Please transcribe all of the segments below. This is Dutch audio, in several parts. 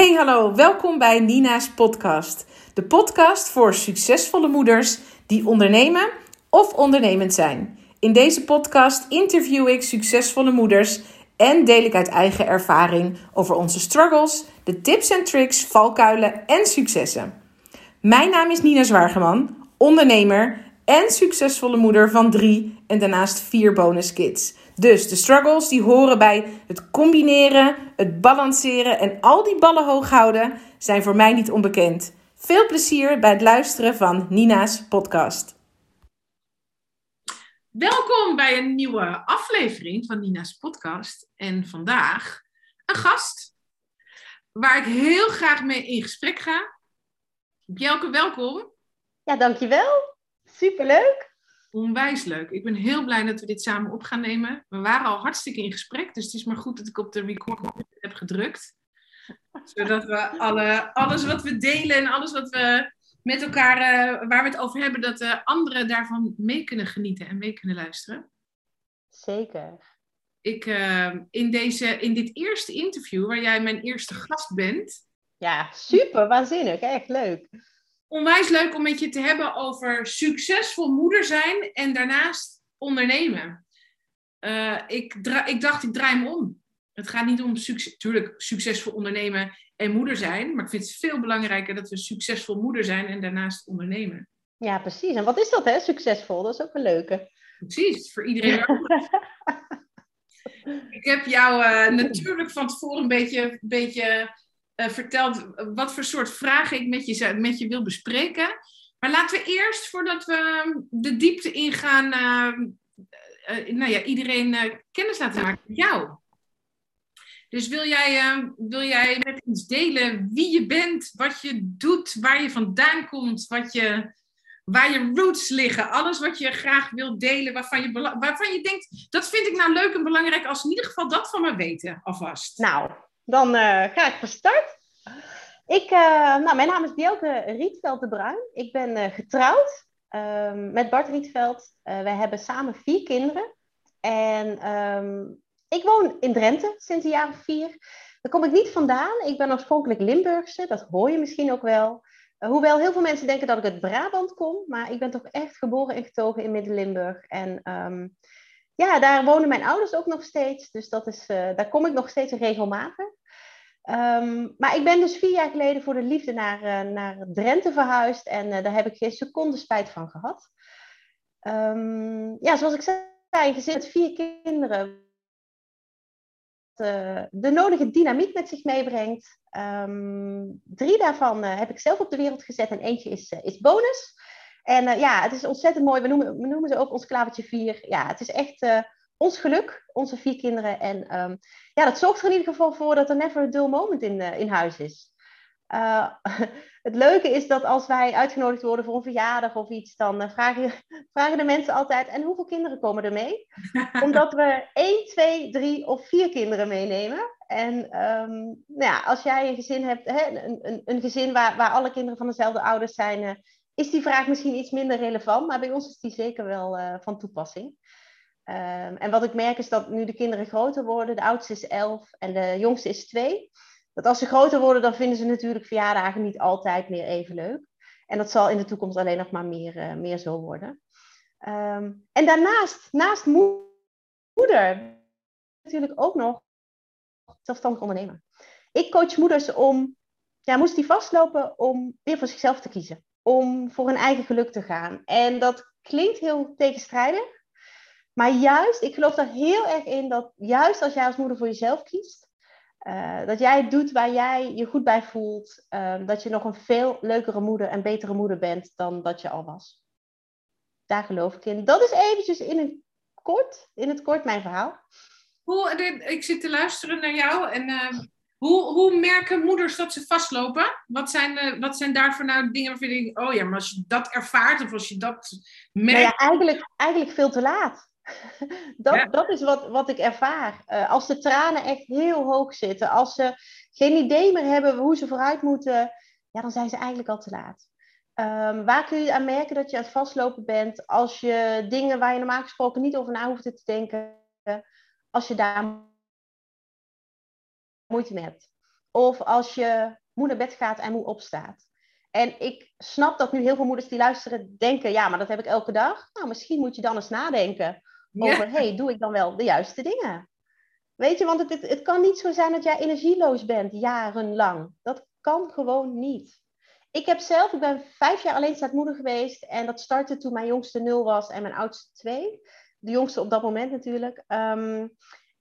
Hey hallo, welkom bij Nina's podcast. De podcast voor succesvolle moeders die ondernemen of ondernemend zijn. In deze podcast interview ik succesvolle moeders en deel ik uit eigen ervaring over onze struggles, de tips en tricks, valkuilen en successen. Mijn naam is Nina Zwaargeman, ondernemer en succesvolle moeder van drie en daarnaast vier bonus kids. Dus de struggles die horen bij het combineren, het balanceren en al die ballen hoog houden zijn voor mij niet onbekend. Veel plezier bij het luisteren van Nina's podcast. Welkom bij een nieuwe aflevering van Nina's podcast. En vandaag een gast waar ik heel graag mee in gesprek ga. Bjelke, welkom. Ja, dankjewel. Superleuk. Onwijs leuk. Ik ben heel blij dat we dit samen op gaan nemen. We waren al hartstikke in gesprek, dus het is maar goed dat ik op de record heb gedrukt. Zodat we alle, alles wat we delen en alles wat we met elkaar, uh, waar we het over hebben, dat de anderen daarvan mee kunnen genieten en mee kunnen luisteren. Zeker. Ik, uh, in, deze, in dit eerste interview, waar jij mijn eerste gast bent. Ja, super, waanzinnig, echt leuk onwijs leuk om met je te hebben over succesvol moeder zijn en daarnaast ondernemen. Uh, ik, ik dacht, ik draai hem om. Het gaat niet om succes, natuurlijk succesvol ondernemen en moeder zijn, maar ik vind het veel belangrijker dat we succesvol moeder zijn en daarnaast ondernemen. Ja, precies. En wat is dat, hè? Succesvol, dat is ook een leuke. Precies, voor iedereen. ik heb jou uh, natuurlijk van tevoren een beetje, beetje uh, verteld wat voor soort vragen ik met je, met je wil bespreken. Maar laten we eerst, voordat we de diepte ingaan, uh, uh, nou ja, iedereen kennis laten maken met jou. Dus wil jij, wil jij met ons delen wie je bent, wat je doet, waar je vandaan komt, wat je, waar je roots liggen, alles wat je graag wilt delen, waarvan je, waarvan je denkt, dat vind ik nou leuk en belangrijk als in ieder geval dat van me weten alvast. Nou, dan uh, ga ik van start. Ik, uh, nou, mijn naam is Bjelke Rietveld de Bruin. Ik ben uh, getrouwd uh, met Bart Rietveld. wij hebben samen vier kinderen. En um, ik woon in Drenthe sinds jaar of vier. Daar kom ik niet vandaan. Ik ben oorspronkelijk Limburgse. Dat hoor je misschien ook wel. hoewel heel veel mensen denken dat ik uit Brabant kom. Maar ik ben toch echt geboren en getogen in Midden-Limburg. En um, ja, daar wonen mijn ouders ook nog steeds. Dus dat is, daar kom ik nog steeds regelmatig. Um, maar ik ben dus vier jaar geleden voor de liefde naar, uh, naar Drenthe verhuisd en uh, daar heb ik geen seconde spijt van gehad. Um, ja, zoals ik zei, een gezin met vier kinderen de nodige dynamiek met zich meebrengt. Um, drie daarvan heb ik zelf op de wereld gezet en eentje is, is bonus. En ja, het is ontzettend mooi. We noemen, we noemen ze ook ons klavertje vier. Ja, het is echt ons geluk, onze vier kinderen. En um, ja, dat zorgt er in ieder geval voor dat er never a dull moment in, uh, in huis is. Het leuke is dat als wij uitgenodigd worden voor een verjaardag of iets, dan vragen, vragen de mensen altijd: en hoeveel kinderen komen er mee? Omdat we één, twee, drie of vier kinderen meenemen. En um, nou ja, als jij een gezin hebt, hè, een, een, een, gezin waar, waar alle kinderen van dezelfde ouders zijn, is die vraag misschien iets minder relevant. Maar bij ons is die zeker wel van toepassing. Um, en wat ik merk is dat nu de kinderen groter worden, de oudste is elf en de jongste is twee, dat als ze groter worden, dan vinden ze natuurlijk verjaardagen niet altijd meer even leuk. En dat zal in de toekomst alleen nog maar meer, uh, meer zo worden. Um, en daarnaast, naast moeder, natuurlijk ook nog zelfstandig ondernemen. Ik coach moeders om, ja, moest die vastlopen om weer voor zichzelf te kiezen. Om voor hun eigen geluk te gaan. En dat klinkt heel tegenstrijdig. Maar juist, ik geloof er heel erg in dat juist als jij als moeder voor jezelf kiest, uh, dat jij doet waar jij je goed bij voelt, uh, dat je nog een veel leukere moeder en betere moeder bent dan dat je al was. Daar geloof ik in. Dat is eventjes in het kort, in het kort mijn verhaal. Hoe, ik zit te luisteren naar jou en uh, hoe, hoe merken moeders dat ze vastlopen? Wat zijn, wat zijn daarvoor nou dingen waarvan je denkt, oh ja, maar als je dat ervaart of als je dat merkt... Nou ja, eigenlijk, eigenlijk veel te laat. dat, dat is wat, wat ik ervaar. Uh, als de tranen echt heel hoog zitten, als ze geen idee meer hebben hoe ze vooruit moeten, ja, dan zijn ze eigenlijk al te laat. Um, waar kun je aan merken dat je aan het vastlopen bent als je dingen waar je normaal gesproken niet over na hoeft te denken, als je daar moeite mee hebt? of als je moe naar bed gaat en moe opstaat. En ik snap dat nu heel veel moeders die luisteren denken, ja, maar dat heb ik elke dag. Nou, misschien moet je dan eens nadenken over, ja. hey, doe ik dan wel de juiste dingen? Weet je, want het, het, kan niet zo zijn dat jij energieloos bent jarenlang. Dat kan gewoon niet. Ik heb zelf, ik ben vijf jaar alleenstaand moeder geweest. En dat startte toen mijn jongste nul was en mijn oudste twee. De jongste op dat moment natuurlijk. Ehm,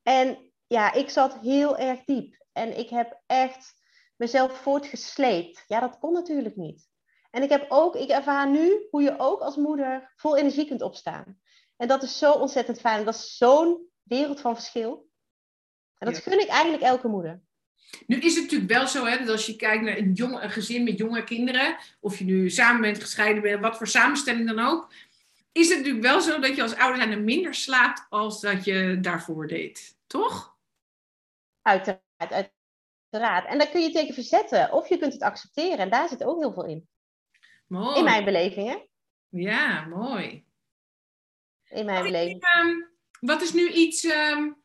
en ja, ik zat heel erg diep. En ik heb echt mezelf voortgesleept. Ja, dat kon natuurlijk niet. En ik heb ook, ik ervaar nu hoe je ook als moeder vol energie kunt opstaan. En dat is zo ontzettend fijn. Dat is zo'n wereld van verschil. En dat gun ik eigenlijk elke moeder. Nu is het natuurlijk wel zo, hè, dat als je kijkt naar een, jong, een gezin met jonge kinderen, of je nu samen bent, gescheiden bent, wat voor samenstelling dan ook, is het natuurlijk wel zo dat je als ouder minder slaapt als dat je daarvoor deed. Toch? Uiteraard, uiteraard. En daar kun je tegen verzetten, of je kunt het accepteren. En daar zit ook heel veel in. Mooi. In mijn beleving, hè? Ja, mooi. In mijn beleving. Ehm, wat is nu iets um,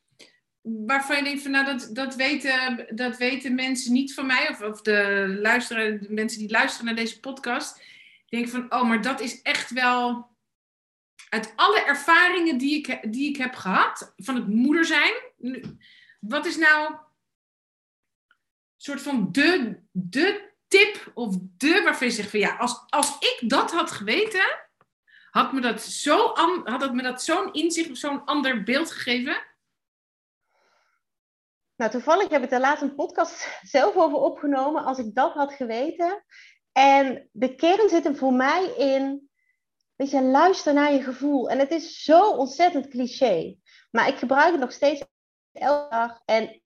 waarvan je denkt van nou dat, dat, weten, dat weten mensen niet van mij, of, of de, luisteren, de mensen die luisteren naar deze podcast, denk van oh, maar dat is echt wel uit alle ervaringen die ik, die ik heb gehad van het moeder zijn. Wat is nou een soort van de, de tip of de waarvan je zegt van ja, als, als ik dat had geweten, had me dat zo had het me dat zo'n inzicht of zo'n ander beeld gegeven? Nou, toevallig heb ik daar laatst een podcast zelf over opgenomen. Als ik dat had geweten. En de kern zit hem voor mij in. Weet je, luister naar je gevoel. En het is zo ontzettend cliché. Maar ik gebruik het nog steeds elke dag. En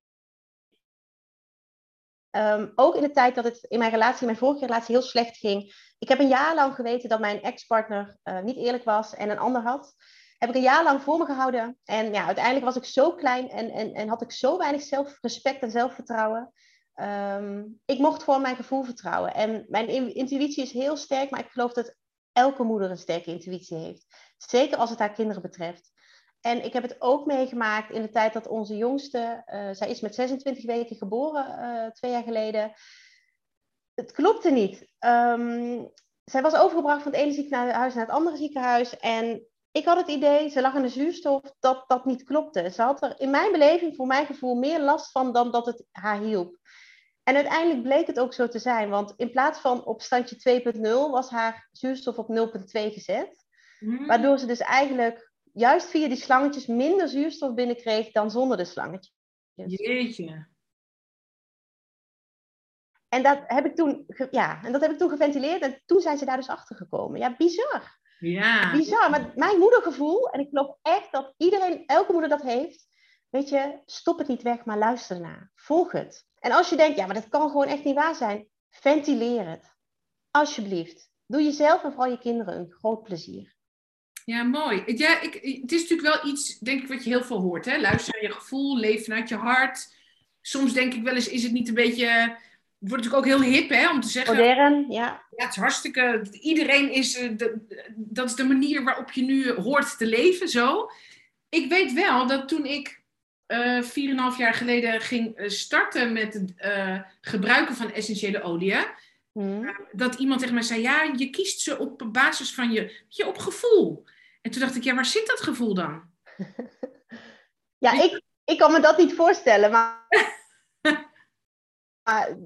um, ook in de tijd dat het in mijn relatie, mijn vorige relatie, heel slecht ging. Ik heb een jaar lang geweten dat mijn ex-partner uh, niet eerlijk was en een ander had heb ik een jaar lang voor me gehouden. En ja, uiteindelijk was ik zo klein en, en, en had ik zo weinig zelfrespect en zelfvertrouwen. Um, ik mocht voor mijn gevoel vertrouwen. En mijn intuïtie is heel sterk, maar ik geloof dat elke moeder een sterke intuïtie heeft. Zeker als het haar kinderen betreft. En ik heb het ook meegemaakt in de tijd dat onze jongste, uh, zij is met 26 weken geboren, uh, twee jaar geleden. Het klopte niet. Um, zij was overgebracht van het ene ziekenhuis naar het andere ziekenhuis. En ik had het idee, ze lag in de zuurstof, dat dat niet klopte. Ze had er in mijn beleving, voor mijn gevoel, meer last van dan dat het haar hielp. En uiteindelijk bleek het ook zo te zijn, want in plaats van op standje 2.0 was haar zuurstof op 0.2 gezet. Hmm. Waardoor ze dus eigenlijk juist via die slangetjes minder zuurstof binnenkreeg dan zonder de slangetjes. Jeetje. En dat heb ik toen, ja, en dat heb ik toen geventileerd en toen zijn ze daar dus achter gekomen. Ja, bizar. Ja. Bizar, maar mijn moedergevoel, en ik geloof echt dat iedereen, elke moeder dat heeft. Weet je, stop het niet weg, maar luister ernaar. Volg het. En als je denkt, ja, maar dat kan gewoon echt niet waar zijn, ventileer het. Alsjeblieft. Doe jezelf en vooral je kinderen een groot plezier. Ja, mooi. Ja, ik, het is natuurlijk wel iets, denk ik, wat je heel veel hoort. Hè? Luister naar je gevoel, leef vanuit je hart. Soms denk ik wel eens, is het niet een beetje het wordt natuurlijk ook heel hip hè, om te zeggen. Modern, ja. Ja, het is hartstikke. Iedereen is. Eh, de, dat is de manier waarop je nu hoort te leven, zo. Ik weet wel dat toen ik eh, 4,5 jaar geleden ging eh, starten met het uh, gebruiken van essentiële oliën. Hmm. dat iemand tegen mij zei: Ja, je kiest ze op basis van je, je op gevoel. En toen dacht ik: Ja, waar zit dat gevoel dan? ja, ik, ik kan me dat niet voorstellen, maar. maar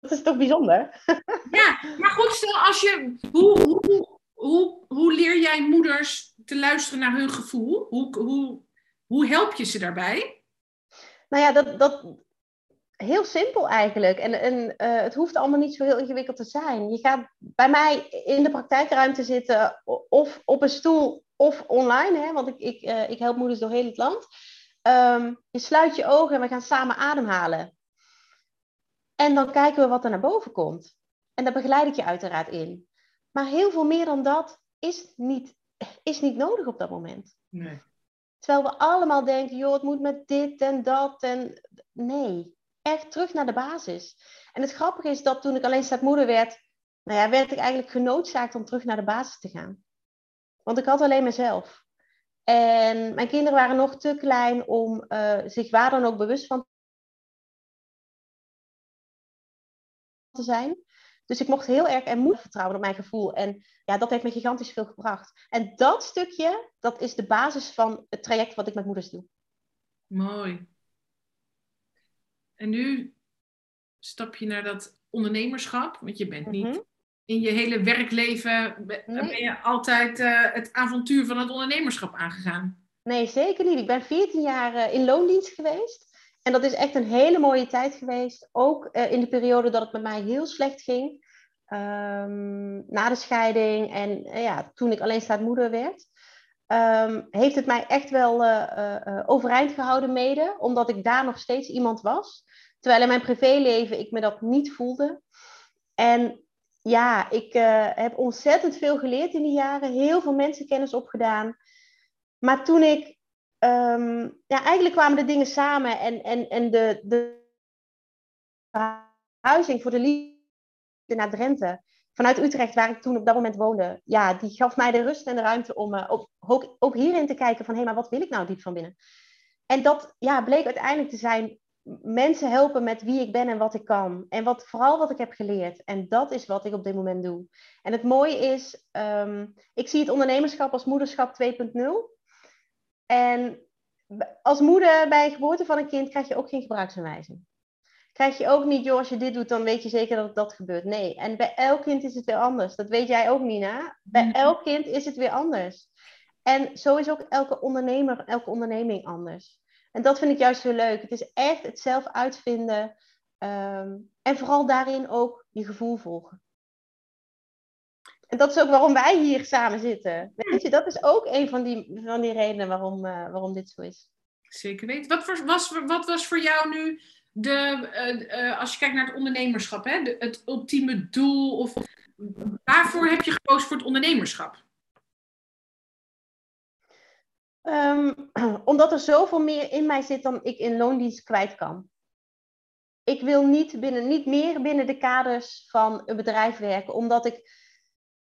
dat is toch bijzonder? ja, maar goed, stel als je. Hoe, hoe, hoe, hoe leer jij moeders te luisteren naar hun gevoel? Hoe, hoe, hoe help je ze daarbij? Nou ja, dat, dat, heel simpel eigenlijk. En, en uh, het hoeft allemaal niet zo heel ingewikkeld te zijn. Je gaat bij mij in de praktijkruimte zitten, of op een stoel of online, hè, want ik, ik, uh, ik help moeders door heel het land. Um, je sluit je ogen en we gaan samen ademhalen. En dan kijken we wat er naar boven komt. En daar begeleid ik je uiteraard in. Maar heel veel meer dan dat is niet, is niet nodig op dat moment. Nee. Terwijl we allemaal denken, joh, het moet met dit en dat. En nee, terug naar de basis. En het grappige is dat toen ik alleen moeder werd, nou ja, werd ik eigenlijk genoodzaakt om terug naar de basis te gaan. Want ik had alleen mezelf. En mijn kinderen waren nog te klein om uh, zich waar dan ook bewust van te zijn. Dus ik mocht heel erg en moet vertrouwen op mijn gevoel. En ja, dat heeft me gigantisch veel gebracht. En dat stukje, dat is de basis van het traject wat ik met moeders doe. Mooi. En nu stap je naar dat ondernemerschap, want je bent niet Mhm. in je hele werkleven ben, je altijd eh, het avontuur van het ondernemerschap aangegaan. Nee, zeker niet. Ik ben 14 jaar eh, in loondienst geweest. En dat is echt een hele mooie tijd geweest. Ook eh, in de periode dat het met mij heel slecht ging. Ehm, na de scheiding en ja, toen ik alleenstaand moeder werd. Ehm, heeft het mij echt wel eh, eh, eh, overeind gehouden mede. Omdat ik daar nog steeds iemand was. Terwijl in mijn privéleven ik me dat niet voelde. En ja, ik heb ontzettend veel geleerd in die jaren. Heel veel mensenkennis opgedaan. Maar toen ik ehm, ja, eigenlijk kwamen de dingen samen en, en, en de, de verhuizing voor de liefde naar Drenthe, vanuit Utrecht, waar ik toen op dat moment woonde, ja, die gaf mij de rust en de ruimte om eh, ook, hierin te kijken van, hé, maar wat wil ik nou diep van binnen? En dat ja, bleek uiteindelijk te zijn mensen helpen met wie ik ben en wat ik kan. En wat, vooral wat ik heb geleerd. En dat is wat ik op dit moment doe. En het mooie is, ehm, ik zie het ondernemerschap als moederschap 2.0. En als moeder bij geboorte van een kind krijg je ook geen gebruiksaanwijzing. Krijg je ook niet, joh, als je dit doet, dan weet je zeker dat dat gebeurt. Nee, en bij elk kind is het weer anders. Dat weet jij ook, Nina. Bij Mhm. elk kind is het weer anders. En zo is ook elke ondernemer, elke onderneming anders. En dat vind ik juist zo leuk. Het is echt het zelf uitvinden. ehm, en vooral daarin ook je gevoel volgen. En dat is ook waarom wij hier samen zitten. Weet je, dat is ook een van die, van die redenen waarom, eh, waarom dit zo is. Zeker weten. Wat was, was, wat was voor jou nu de, eh, eh, als je kijkt naar het ondernemerschap, hè, de, het ultieme doel? Of waarvoor heb je gekozen voor het ondernemerschap? Ehm, omdat er zoveel meer in mij zit dan ik in loondienst kwijt kan. Ik wil niet, binnen, niet meer binnen de kaders van een bedrijf werken, omdat ik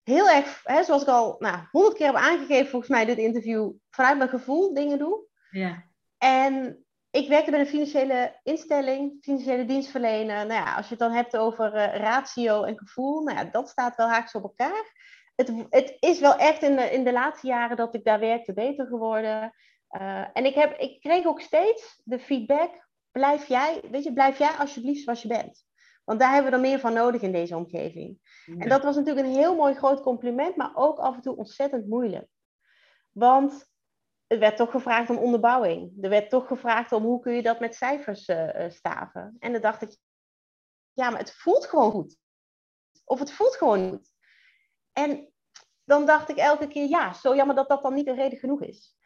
heel erg, hè, zoals ik al nou, honderd keer heb aangegeven, volgens mij dit interview, vanuit mijn gevoel dingen doe. Ja. En ik werkte bij een financiële instelling, financiële dienstverlener. Nou ja, als je het dan hebt over eh, ratio en gevoel, nou ja, dat staat wel haaks op elkaar. Het, het is wel echt in de, in de laatste jaren dat ik daar werkte beter geworden. Uh, en ik, heb, ik kreeg ook steeds de feedback, blijf jij, weet je, blijf jij alsjeblieft zoals je bent. Want daar hebben we er meer van nodig in deze omgeving. Ja. En dat was natuurlijk een heel mooi groot compliment, maar ook af en toe ontzettend moeilijk. Want er werd toch gevraagd om onderbouwing. Er werd toch gevraagd om hoe kun je dat met cijfers uh, staven. En dan dacht ik, ja, maar het voelt gewoon goed. Of het voelt gewoon goed. En dan dacht ik elke keer, ja, zo jammer dat dat dan niet een reden genoeg is.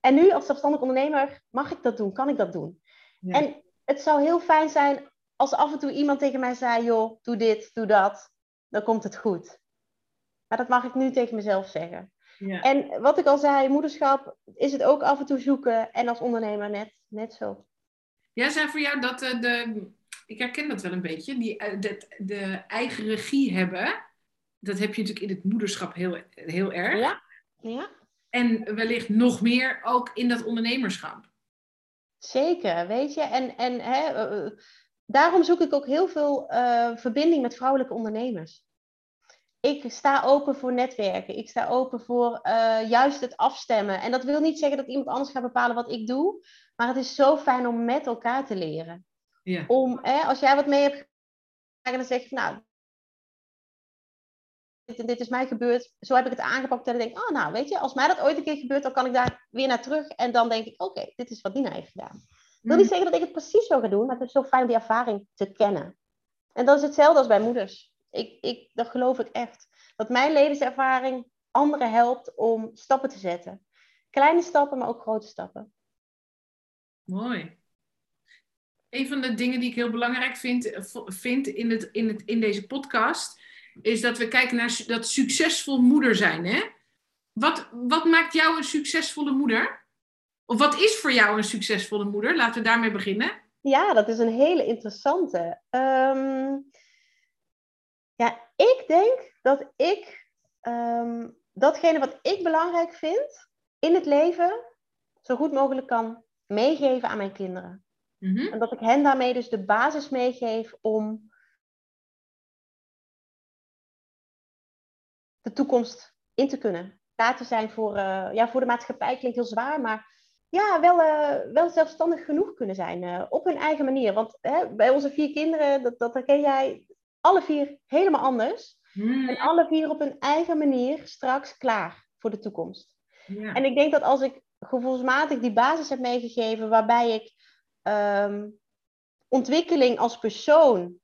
En nu als zelfstandig ondernemer, mag ik dat doen? Kan ik dat doen? Ja. En het zou heel fijn zijn als af en toe iemand tegen mij zei, joh, doe dit, doe dat. Dan komt het goed. Maar dat mag ik nu tegen mezelf zeggen. Ja. En wat ik al zei, moederschap is het ook af en toe zoeken. En als ondernemer net, net zo. Ja, zijn voor jou dat uh, de... Ik herken dat wel een beetje. Die, uh, de, de eigen regie hebben. Dat heb je natuurlijk in het moederschap heel, heel erg. Ja. ja. En wellicht nog meer ook in dat ondernemerschap. Zeker, weet je. En, en hè, uh, daarom zoek ik ook heel veel verbinding met vrouwelijke ondernemers ik sta open voor netwerken. Ik sta open voor uh, juist het afstemmen. En dat wil niet zeggen dat iemand anders gaat bepalen wat ik doe. Maar het is zo fijn om met elkaar te leren. Ja. Om, hè, als jij wat mee hebt en dan zeg je, nou, dit, dit, is mij gebeurd. Zo heb ik het aangepakt. En dan denk ik, oh nou, weet je, als mij dat ooit een keer gebeurt, dan kan ik daar weer naar terug. En dan denk ik, oké, okay, dit is wat Nina heeft gedaan. Ik wil niet zeggen dat ik het precies zo ga doen, maar het is zo fijn om die ervaring te kennen. En dat is hetzelfde als bij moeders. Ik, ik, dat geloof ik echt. Dat mijn levenservaring anderen helpt om stappen te zetten. Kleine stappen, maar ook grote stappen. Mooi. Een van de dingen die ik heel belangrijk vind, vind in, het, in, het, in deze podcast, is dat we kijken naar dat succesvol moeder zijn. Hè? Wat, wat maakt jou een succesvolle moeder? Of wat is voor jou een succesvolle moeder? Laten we daarmee beginnen. Ja, dat is een hele interessante. Um, ja, ik denk dat ik ehm, datgene wat ik belangrijk vind in het leven zo goed mogelijk kan meegeven aan mijn kinderen. Mhm. En dat ik hen daarmee dus de basis meegeef om de toekomst in te kunnen. Klaar te zijn voor, eh, ja, voor de maatschappij klinkt heel zwaar, maar ja, wel, eh, wel zelfstandig genoeg kunnen zijn eh, op hun eigen manier. Want hè, bij onze vier kinderen, dat, dat herken jij, alle vier helemaal anders. Hmm. En alle vier op hun eigen manier straks klaar voor de toekomst. Ja. En ik denk dat als ik gevoelsmatig die basis heb meegegeven, waarbij ik ehm, ontwikkeling als persoon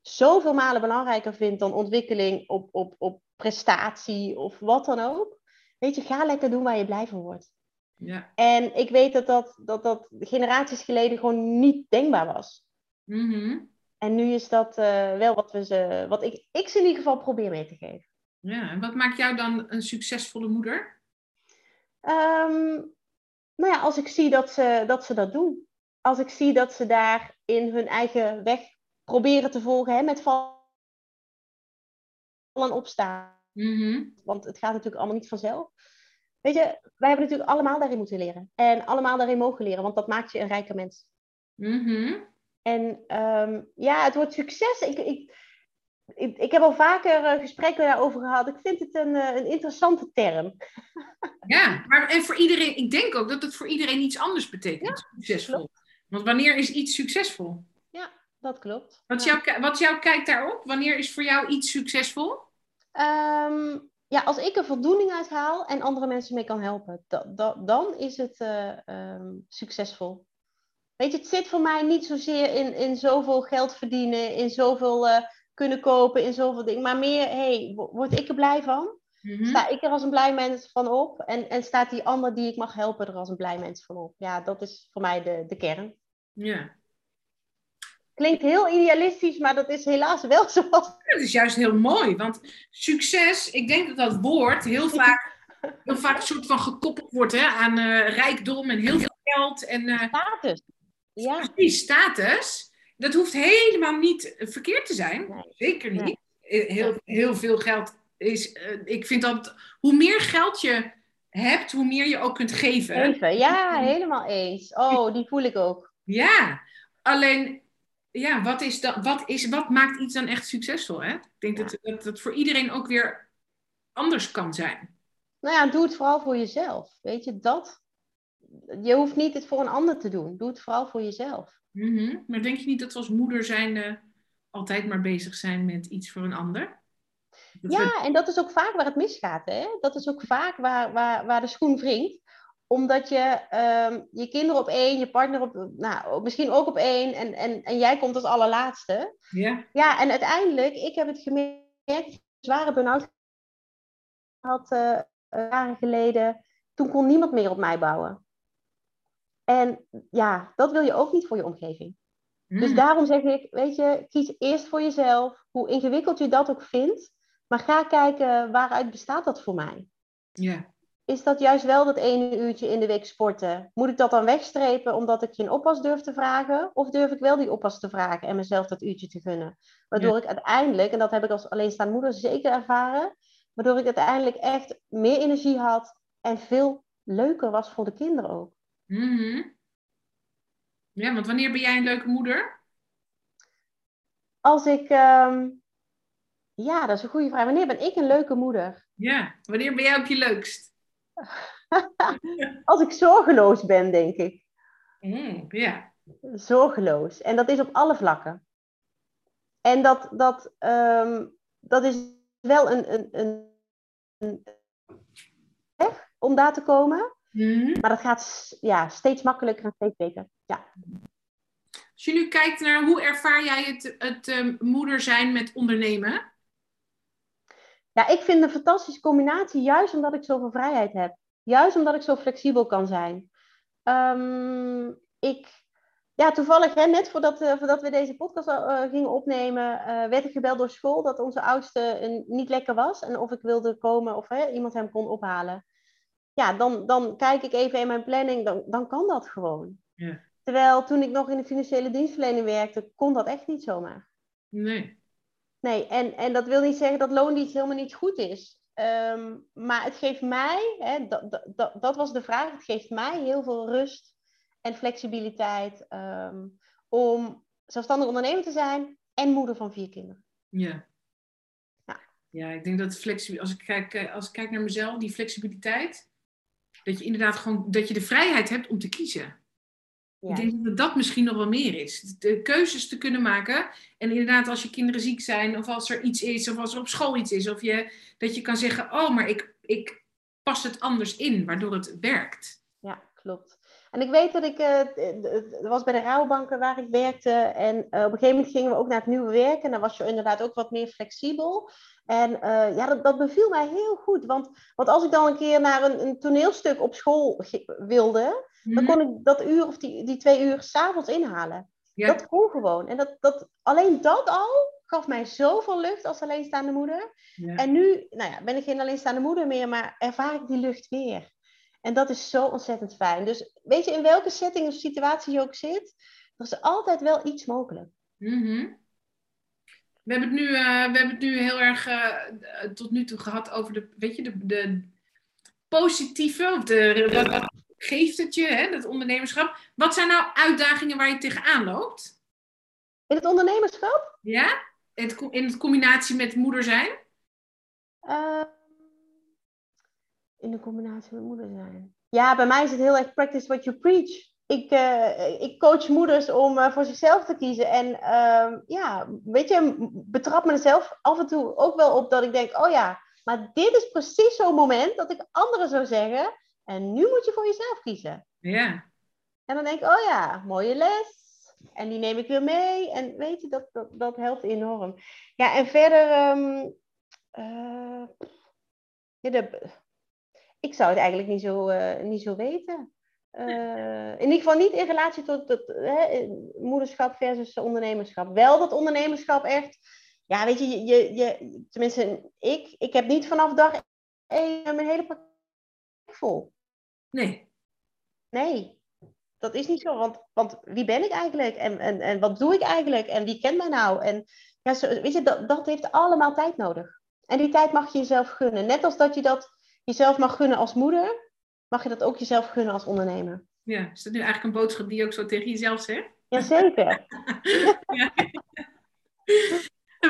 zoveel malen belangrijker vind dan ontwikkeling op, op, op prestatie of wat dan ook. Weet je, ga lekker doen waar je blij van wordt. Ja. En ik weet dat dat, dat, dat generaties geleden gewoon niet denkbaar was. Mhm. En nu is dat eh, wel wat, we ze, wat ik, ik ze in ieder geval probeer mee te geven. ja. En wat maakt jou dan een succesvolle moeder? Ehm, nou ja, als ik zie dat ze, dat ze dat doen. Als ik zie dat ze daar in hun eigen weg proberen te volgen, hè, met vallen en opstaan. Mhm. Want het gaat natuurlijk allemaal niet vanzelf. Weet je, wij hebben natuurlijk allemaal daarin moeten leren. En allemaal daarin mogen leren, want dat maakt je een rijke mens. Mhm. En ehm, ja, het woord succes. Ik, ik, ik, ik heb al vaker eh, gesprekken daarover gehad. Ik vind het een, eh, een interessante term. Ja, maar en voor iedereen, ik denk ook dat het voor iedereen iets anders betekent, succesvol. Want wanneer is iets succesvol? Dat klopt. Wat, Ja. jouw, wat jouw kijk daarop? Wanneer is voor jou iets succesvol? Ehm, ja, als ik er voldoening uit haal en andere mensen mee kan helpen, da- da- dan is het eh, ehm, succesvol. Weet je, het zit voor mij niet zozeer in, in zoveel geld verdienen, in zoveel eh, kunnen kopen, in zoveel dingen, maar meer, hey, wo- word ik er blij van? Mhm. Sta ik er als een blij mens van op? En, en staat die ander die ik mag helpen er als een blij mens van op? Ja, dat is voor mij de, de kern. Ja. Klinkt heel idealistisch, maar dat is helaas wel zoals. Dat is juist heel mooi, want succes, ik denk dat dat woord heel vaak, heel vaak een soort van gekoppeld wordt hè, aan eh, rijkdom en heel veel geld en eh, Status. Ja, precies status. Dat hoeft helemaal niet verkeerd te zijn, Nee. zeker niet. Nee. Eh, Heel, heel veel geld is, eh, ik vind dat hoe meer geld je hebt, hoe meer je ook kunt geven. even. Ja, helemaal eens. Oh, die voel ik ook. Ja, alleen, ja, wat, is dan, wat, is, wat maakt iets dan echt succesvol? Hè? Ik denk dat, dat dat voor iedereen ook weer anders kan zijn. Nou ja, doe het vooral voor jezelf. Weet je, dat. Je hoeft niet het voor een ander te doen. Doe het vooral voor jezelf. Mhm. Maar denk je niet dat we als moeder zijnde altijd maar bezig zijn met iets voor een ander? Dat we- Ja, en dat is ook vaak waar het misgaat. Hè? Dat is ook vaak waar, waar, waar de schoen wringt. Omdat je ehm, je kinderen op één, je partner op, nou, misschien ook op één. En, en, en jij komt als allerlaatste. ja. Ja, en uiteindelijk, ik heb het gemerkt, zware burn-out had eh, jaren geleden. Toen kon niemand meer op mij bouwen. En ja, dat wil je ook niet voor je omgeving. Dus Mhm. daarom zeg ik, weet je, kies eerst voor jezelf, hoe ingewikkeld je dat ook vindt. Maar ga kijken, waaruit bestaat dat voor mij? ja. Is dat juist wel dat ene uurtje in de week sporten? Moet ik dat dan wegstrepen omdat ik geen oppas durf te vragen? Of durf ik wel die oppas te vragen en mezelf dat uurtje te gunnen? Waardoor ik uiteindelijk, en dat heb ik als alleenstaande moeder zeker ervaren, waardoor ik uiteindelijk echt meer energie had en veel leuker was voor de kinderen ook. Mhm. Ja, want wanneer ben jij een leuke moeder? Als ik, ehm, ja, dat is een goede vraag. Wanneer ben ik een leuke moeder? Ja, wanneer ben jij op je leukst? Als ik zorgeloos ben, denk ik. Mm, ja. Zorgeloos. En dat is op alle vlakken. En dat, dat, ehm, dat is wel een, een, een, een weg om daar te komen. Mhm. Maar dat gaat ja, steeds makkelijker en steeds beter. Ja. Als je nu kijkt naar hoe ervaar jij het, het ehm, moeder zijn met ondernemen? ja, ik vind het een fantastische combinatie, juist omdat ik zoveel vrijheid heb. Juist omdat ik zo flexibel kan zijn. Ehm, ik, ja, toevallig, hè, net voordat, eh, voordat we deze podcast eh, gingen opnemen, eh, werd ik gebeld door school dat onze oudste een, niet lekker was. En of ik wilde komen of iemand hem kon ophalen. Ja, dan, dan kijk ik even in mijn planning, dan, dan kan dat gewoon. Ja. Terwijl toen ik nog in de financiële dienstverlening werkte, kon dat echt niet zomaar. Nee. Nee, en, en dat wil niet zeggen dat loondienst helemaal niet goed is. Ehm, maar het geeft mij, hè, dat, dat- dat, was de vraag, het geeft mij heel veel rust en flexibiliteit ehm, om zelfstandig ondernemer te zijn en moeder van vier kinderen. Ja. Ja. Ja, ik denk dat flexibel, als ik kijk, eh, als ik kijk naar mezelf, die flexibiliteit, dat je inderdaad gewoon, dat je de vrijheid hebt om te kiezen. Ja. Ik denk dat dat misschien nog wel meer is. De keuzes te kunnen maken. En inderdaad, als je kinderen ziek zijn, of als er iets is, of als er op school iets is, of je, dat je kan zeggen: Oh, maar ik, ik pas het anders in, waardoor het werkt. Ja, klopt. En ik weet dat ik, uh, was bij de rouwbanken waar ik werkte. En uh, op een gegeven moment gingen we ook naar het nieuwe werk. En dan was je inderdaad ook wat meer flexibel. En uh, ja, dat, dat, beviel mij heel goed. Want, want als ik dan een keer naar een, een toneelstuk op school wilde, dan mhm. kon ik dat uur of die, die twee uur s'avonds inhalen. Ja. Dat kon gewoon. En dat, dat, alleen dat al gaf mij zoveel lucht als alleenstaande moeder. Ja. En nu nou ja, ben ik geen alleenstaande moeder meer, maar ervaar ik die lucht weer. En dat is zo ontzettend fijn. Dus weet je, in welke setting of situatie je ook zit, er is altijd wel iets mogelijk. Mm we, hebben het nu, uh, we hebben het nu heel erg uh, tot nu toe gehad over de, weet je, de, de positieve, of de, geeft het je, hè, dat ondernemerschap. Wat zijn nou uitdagingen waar je tegenaan loopt? In het ondernemerschap? Ja, in het, in het combinatie met moeder zijn? Uh, in de combinatie met moeder zijn. Ja, bij mij is het heel erg practice what you preach. Ik, uh, ik coach moeders om uh, voor zichzelf te kiezen. En uh, ja, weet je, betrap mezelf af en toe ook wel op dat ik denk: oh ja, maar dit is precies zo'n moment dat ik anderen zou zeggen. En nu moet je voor jezelf kiezen. Ja. En dan denk ik: oh ja, mooie les. En die neem ik weer mee. En weet je, dat, dat, dat helpt enorm. Ja, en verder. Um, ja, de, ik zou het eigenlijk niet zo, niet zo weten. Uh, in ieder geval niet in relatie tot, hè, moederschap versus ondernemerschap. Wel dat ondernemerschap echt, ja, weet je, je, je, tenminste, ik, ik heb niet vanaf dag één mijn hele praktijk vol. Nee. Nee, dat is niet zo. Want, want wie ben ik eigenlijk? En, en, en wat doe ik eigenlijk? En wie kent mij nou? En ja, zo, weet je, dat, dat heeft allemaal tijd nodig. En die tijd mag je jezelf gunnen. Net als dat je dat jezelf mag gunnen als moeder, mag je dat ook jezelf gunnen als ondernemer. Ja, is dat nu eigenlijk een boodschap die je ook zo tegen jezelf zegt? Jazeker. ja.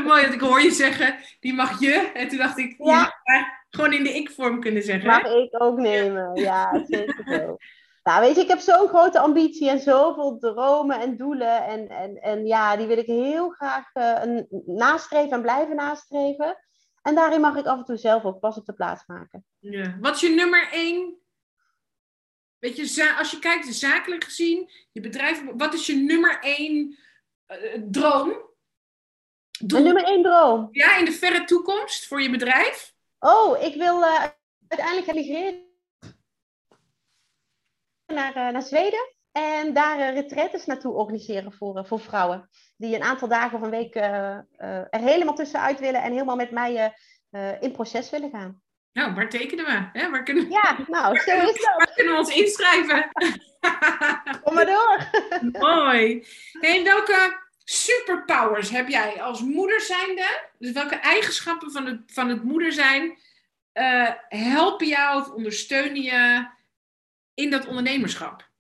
Mooi dat ik hoor je zeggen, die mag je. En toen dacht ik, ja. gewoon in de ik-vorm kunnen zeggen. Mag ik ook nemen, ja, zeker zo. Nou, weet je, ik heb zo'n grote ambitie en zoveel dromen en doelen. En, en, en ja, die wil ik heel graag uh, nastreven en blijven nastreven. En daarin mag ik af en toe zelf ook pas op de plaats maken. Ja. Wat is je nummer één? Weet je, als je kijkt zakelijk gezien, je bedrijf, wat is je nummer één uh, droom? Doel? nummer één droom? Ja, in de verre toekomst voor je bedrijf? Oh, ik wil uh, uiteindelijk emigreren naar, uh, naar Zweden. En daar retretes naartoe organiseren voor, voor vrouwen. Die een aantal dagen of een week er helemaal tussenuit willen en helemaal met mij in proces willen gaan. Nou, waar tekenen we? Hè? Waar kunnen we... Ja, nou, zo is dat. Waar kunnen we ons inschrijven? Kom maar door. Mooi. En welke superpowers heb jij als moeder zijnde? Dus welke eigenschappen van het, van het moeder zijn uh, helpen jou of ondersteunen je in dat ondernemerschap?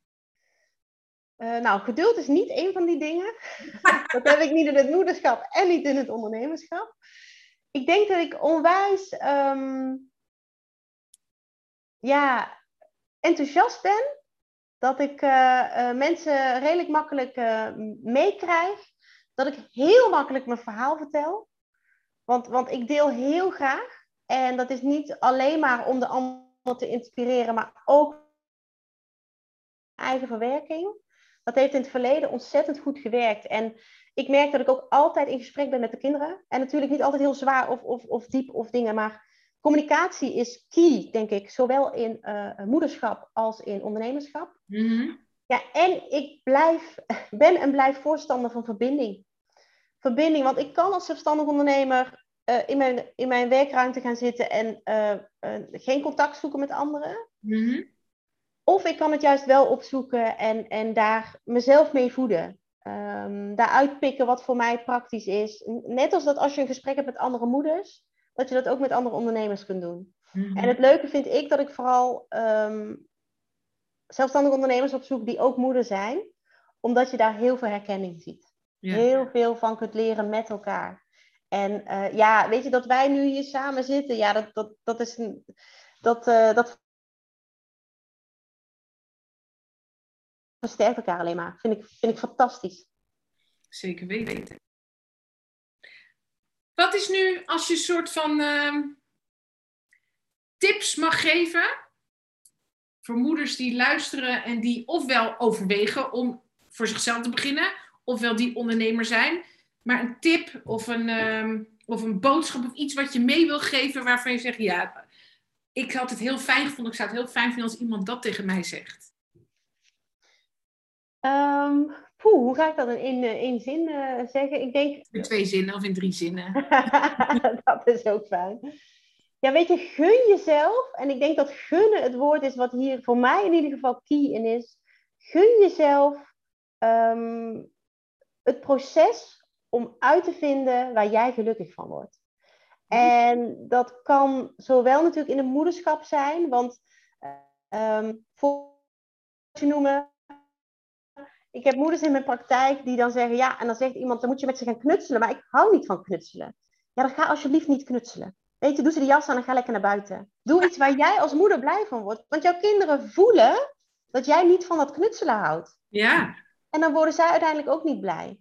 Uh, nou, geduld is niet een van die dingen. dat heb ik niet in het moederschap en niet in het ondernemerschap. Ik denk dat ik onwijs um, ja, enthousiast ben. Dat ik uh, uh, mensen redelijk makkelijk meekrijg. Dat ik heel makkelijk mijn verhaal vertel. Want, want ik deel heel graag. En dat is niet alleen maar om de ander te inspireren, maar ook eigen verwerking. Dat heeft in het verleden ontzettend goed gewerkt. En ik merk dat ik ook altijd in gesprek ben met de kinderen. En natuurlijk niet altijd heel zwaar of, of, of diep of dingen, maar communicatie is key, denk ik, zowel in uh, moederschap als in ondernemerschap. Mm Ja, en ik blijf, ben en blijf voorstander van verbinding. Verbinding, want ik kan als zelfstandig ondernemer uh, in, mijn, in mijn werkruimte gaan zitten en uh, geen contact zoeken met anderen. Mm of ik kan het juist wel opzoeken en, en daar mezelf mee voeden. Um, daar uitpikken wat voor mij praktisch is. Net als dat als je een gesprek hebt met andere moeders, dat je dat ook met andere ondernemers kunt doen. Mhm. En het leuke vind ik dat ik vooral um, zelfstandige ondernemers opzoek die ook moeder zijn, omdat je daar heel veel herkenning ziet. Heel veel van kunt leren met elkaar. En uh, ja, weet je, dat wij nu hier samen zitten, ja, dat, dat, dat is een. Dat, uh, dat versterkt elkaar alleen maar. Vind ik, vind ik fantastisch. Zeker weten. Wat is nu, als je een soort van uh, tips mag geven voor moeders die luisteren en die ofwel overwegen om voor zichzelf te beginnen, ofwel die ondernemer zijn, maar een tip of een, um, of een boodschap of iets wat je mee wil geven waarvan je zegt, ja, ik had het heel fijn gevonden, ik zou het heel fijn vinden als iemand dat tegen mij zegt. Um, poeh, hoe ga ik dat in één zin uh, zeggen? Ik denk... In twee zinnen of in drie zinnen. dat is ook fijn. Ja, weet je, gun jezelf. En ik denk dat gunnen het woord is wat hier voor mij in ieder geval key in is. Gun jezelf um, het proces om uit te vinden waar jij gelukkig van wordt. En dat kan zowel natuurlijk in het moederschap zijn, want um, voor je noemen, ik heb moeders in mijn praktijk die dan zeggen, ja, en dan zegt iemand, dan moet je met ze gaan knutselen, maar ik hou niet van knutselen. Ja, dan ga alsjeblieft niet knutselen. Weet je, doe ze de jas aan en ga lekker naar buiten. Doe iets waar jij als moeder blij van wordt. Want jouw kinderen voelen dat jij niet van dat knutselen houdt. Ja. En dan worden zij uiteindelijk ook niet blij.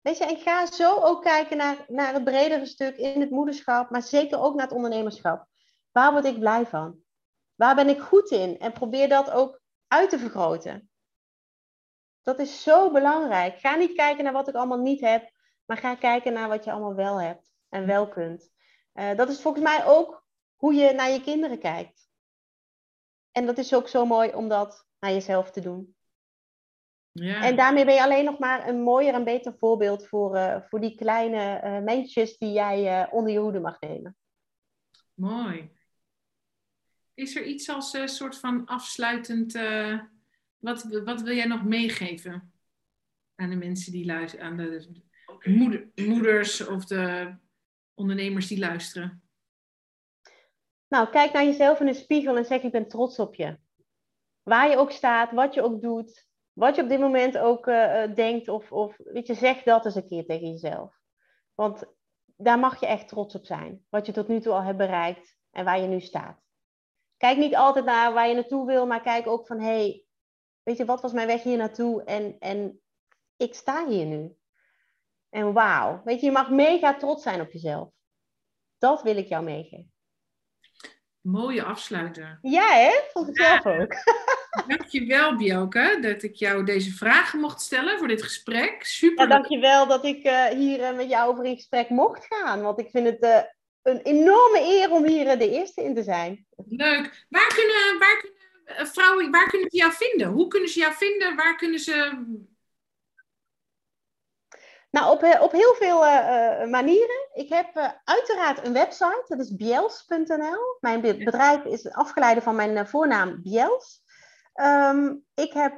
Weet je, en ga zo ook kijken naar, naar het bredere stuk in het moederschap, maar zeker ook naar het ondernemerschap. Waar word ik blij van? Waar ben ik goed in? En probeer dat ook uit te vergroten. Dat is zo belangrijk. Ga niet kijken naar wat ik allemaal niet heb, maar ga kijken naar wat je allemaal wel hebt en wel kunt. Uh, dat is volgens mij ook hoe je naar je kinderen kijkt. En dat is ook zo mooi om dat naar jezelf te doen. Ja. En daarmee ben je alleen nog maar een mooier en beter voorbeeld voor, uh, voor die kleine uh, mensjes die jij onder je hoede mag nemen. Mooi. Is er iets als een soort van afsluitend wat, wat wil jij nog meegeven aan de mensen die luisteren, aan de moeder, moeders of de ondernemers die luisteren? Nou, kijk naar jezelf in de spiegel en zeg: Ik ben trots op je. Waar je ook staat, wat je ook doet, wat je op dit moment ook uh, denkt, of, of weet je, zeg dat eens een keer tegen jezelf. Want daar mag je echt trots op zijn. Wat je tot nu toe al hebt bereikt en waar je nu staat. Kijk niet altijd naar waar je naartoe wil, maar kijk ook van: hé, hey, weet je, wat was mijn weg hier naartoe? En, en ik sta hier nu. En wauw, weet je, je mag mega trots zijn op jezelf. Dat wil ik jou meegeven. Mooie afsluiter. Ja, hè? Vond ik zelf ook. Dankjewel, Bjelke, dat ik jou deze vragen mocht stellen voor dit gesprek. Super. Ja, dankjewel dat ik uh, hier uh, met jou over in gesprek mocht gaan. Want ik vind het uh, een enorme eer om hier de eerste in te zijn. Leuk. Waar kunnen, waar kunnen vrouwen, waar kunnen ze jou vinden? Hoe kunnen ze jou vinden? Waar kunnen ze. Nou, op, op heel veel uh, manieren. Ik heb uh, uiteraard een website, dat is biels.nl. Mijn bedrijf is afgeleide van mijn voornaam Biels. Um, ik heb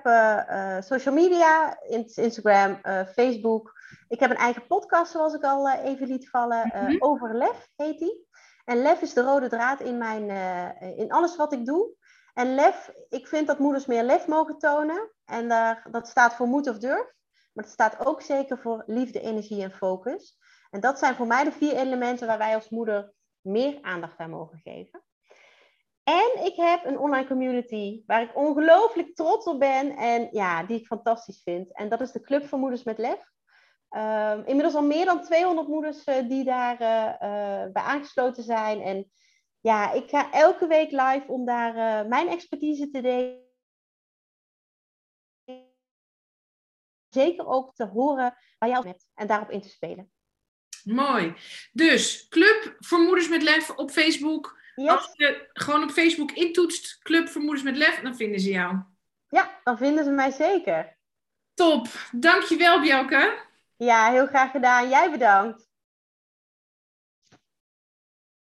social media, Instagram, Facebook. Ik heb een eigen podcast, zoals ik al even liet vallen. Mm -hmm. Over lef heet die. En lef is de rode draad in, mijn, in alles wat ik doe. En lef, ik vind dat moeders meer lef mogen tonen. En daar, dat staat voor moed of durf. Maar het staat ook zeker voor liefde, energie en focus. En dat zijn voor mij de vier elementen waar wij als moeder meer aandacht aan mogen geven. En ik heb een online community waar ik ongelooflijk trots op ben en ja, die ik fantastisch vind. En dat is de Club voor Moeders met Lef. Um, inmiddels al meer dan 200 moeders uh, die daar uh, uh, bij aangesloten zijn. En ja, ik ga elke week live om daar uh, mijn expertise te delen. Zeker ook te horen waar jij met en daarop in te spelen. Mooi. Dus Club voor Moeders met Lef op Facebook. Yes. Als je gewoon op Facebook intoetst Club voor Moeders met Lef, dan vinden ze jou. Ja, dan vinden ze mij zeker. Top. Dankjewel, Bjelke. Ja, heel graag gedaan. Jij bedankt.